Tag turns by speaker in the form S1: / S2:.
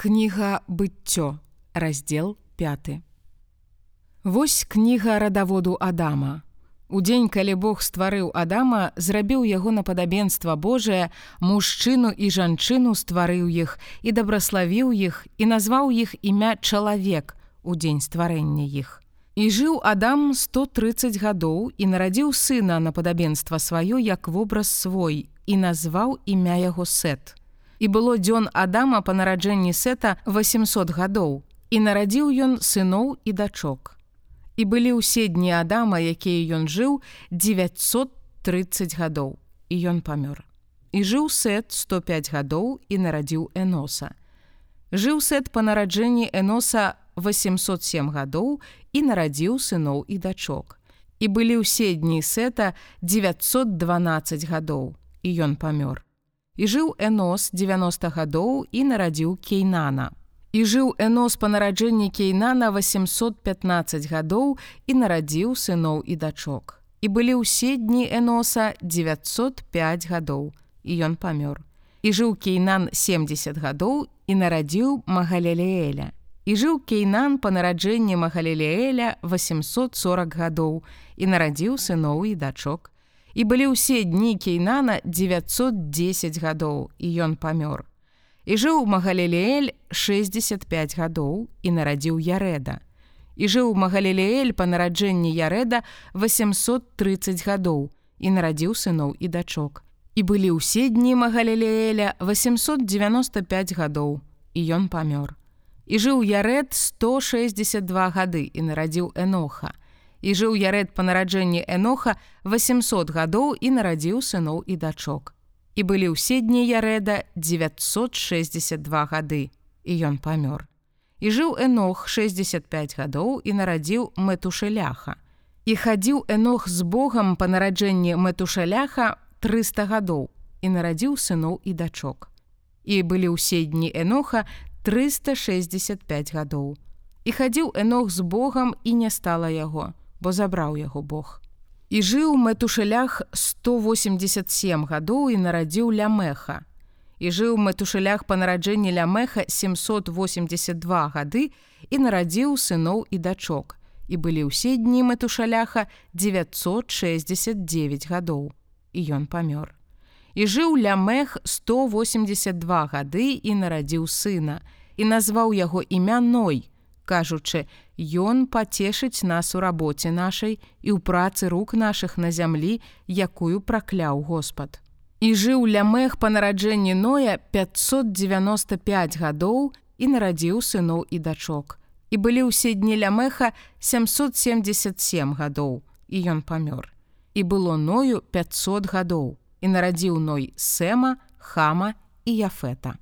S1: Кніга быццё, раздзел 5. Вось кніга радаводу Адама. У дзень, калі Бог стварыў Адама, зрабіў яго на падабенства Божае, мужчыну і жанчыну стварыў іх і дабраславіў іх і назваў іх імя чалавек у дзень стварэння іх. І жыў Адам 130 гадоў і нарадзіў сына на падабенства сваё як вобраз свой і назваў імя яго Сет і было дзён Адама па нараджэнні сета 800 гадоў і нарадзіў ён сыноў і дачок. І былі ўсе дні Адама, якія ён жыў 930 гадоў і ён памёр. І жыў сет 105 гадоў і нарадзіў Эноса. Жыў сет па нараджэнні Эноса 807 гадоў і нарадзіў сыноў і дачок. І былі ўсе дні сета 912 гадоў і ён памёр і жыў Энос 90 гадоў і нарадзіў кейнана. І жыў Энос па нараджэнні кейнана 815 гадоў і нарадзіў сыноў і дачок. І былі ўсе дні Эноса 905 гадоў і ён памёр. І жыў кейнан 70 гадоў і нарадзіў магалелеэля. І жыў кейнан па нараджэнні магалелеэля 840 гадоў і нарадзіў сыноў і дачок і былі ўсе дні кейнана 910 гадоў і ён памёр. І жыў магалелеэль 65 гадоў і нарадзіў ярэда. І жыў магалелеэль па нараджэнні ярэда 830 гадоў і нарадзіў сыноў і дачок. І былі ўсе дні магалелеэля 895 гадоў і ён памёр. І жыў ярэд 162 гады і нарадзіў эноха і жыў ярэд па нараджэнні Эноха 800 гадоў і нарадзіў сыноў і дачок. І былі ўсе дні ярэда 962 гады і ён памёр. І жыў Энох 65 гадоў і нарадзіў мэтушаляха. І хадзіў Энох з Богам па нараджэнні мэтушаляха 300 гадоў і нарадзіў сыноў і дачок. І былі ўсе дні Эноха 365 гадоў. І хадзіў Энох з Богам і не стала яго бо забраў яго Бог. І жыў мэтушалях 187 гадоў і нарадзіў лямеха. І жыў мэтушалях па нараджэнні лямеха 782 гады і нарадзіў сыноў і дачок. І былі ўсе дні мэтушаляха 969 гадоў. І ён памёр. І жыў лямех 182 гады і нарадзіў сына і назваў яго імя ной, кажучы: Ён пацешыць нас у рабоце нашай і ў працы рук нашых на зямлі, якую пракляў Господ. І жыў лямех па нараджэнні ноя 595 гадоў і нарадзіў сыноў і дачок. І былі ўсе дні лямеха 777 гадоў і ён памёр. І было ною 500 гадоў і нарадзіў ной сэма, хама і яфета.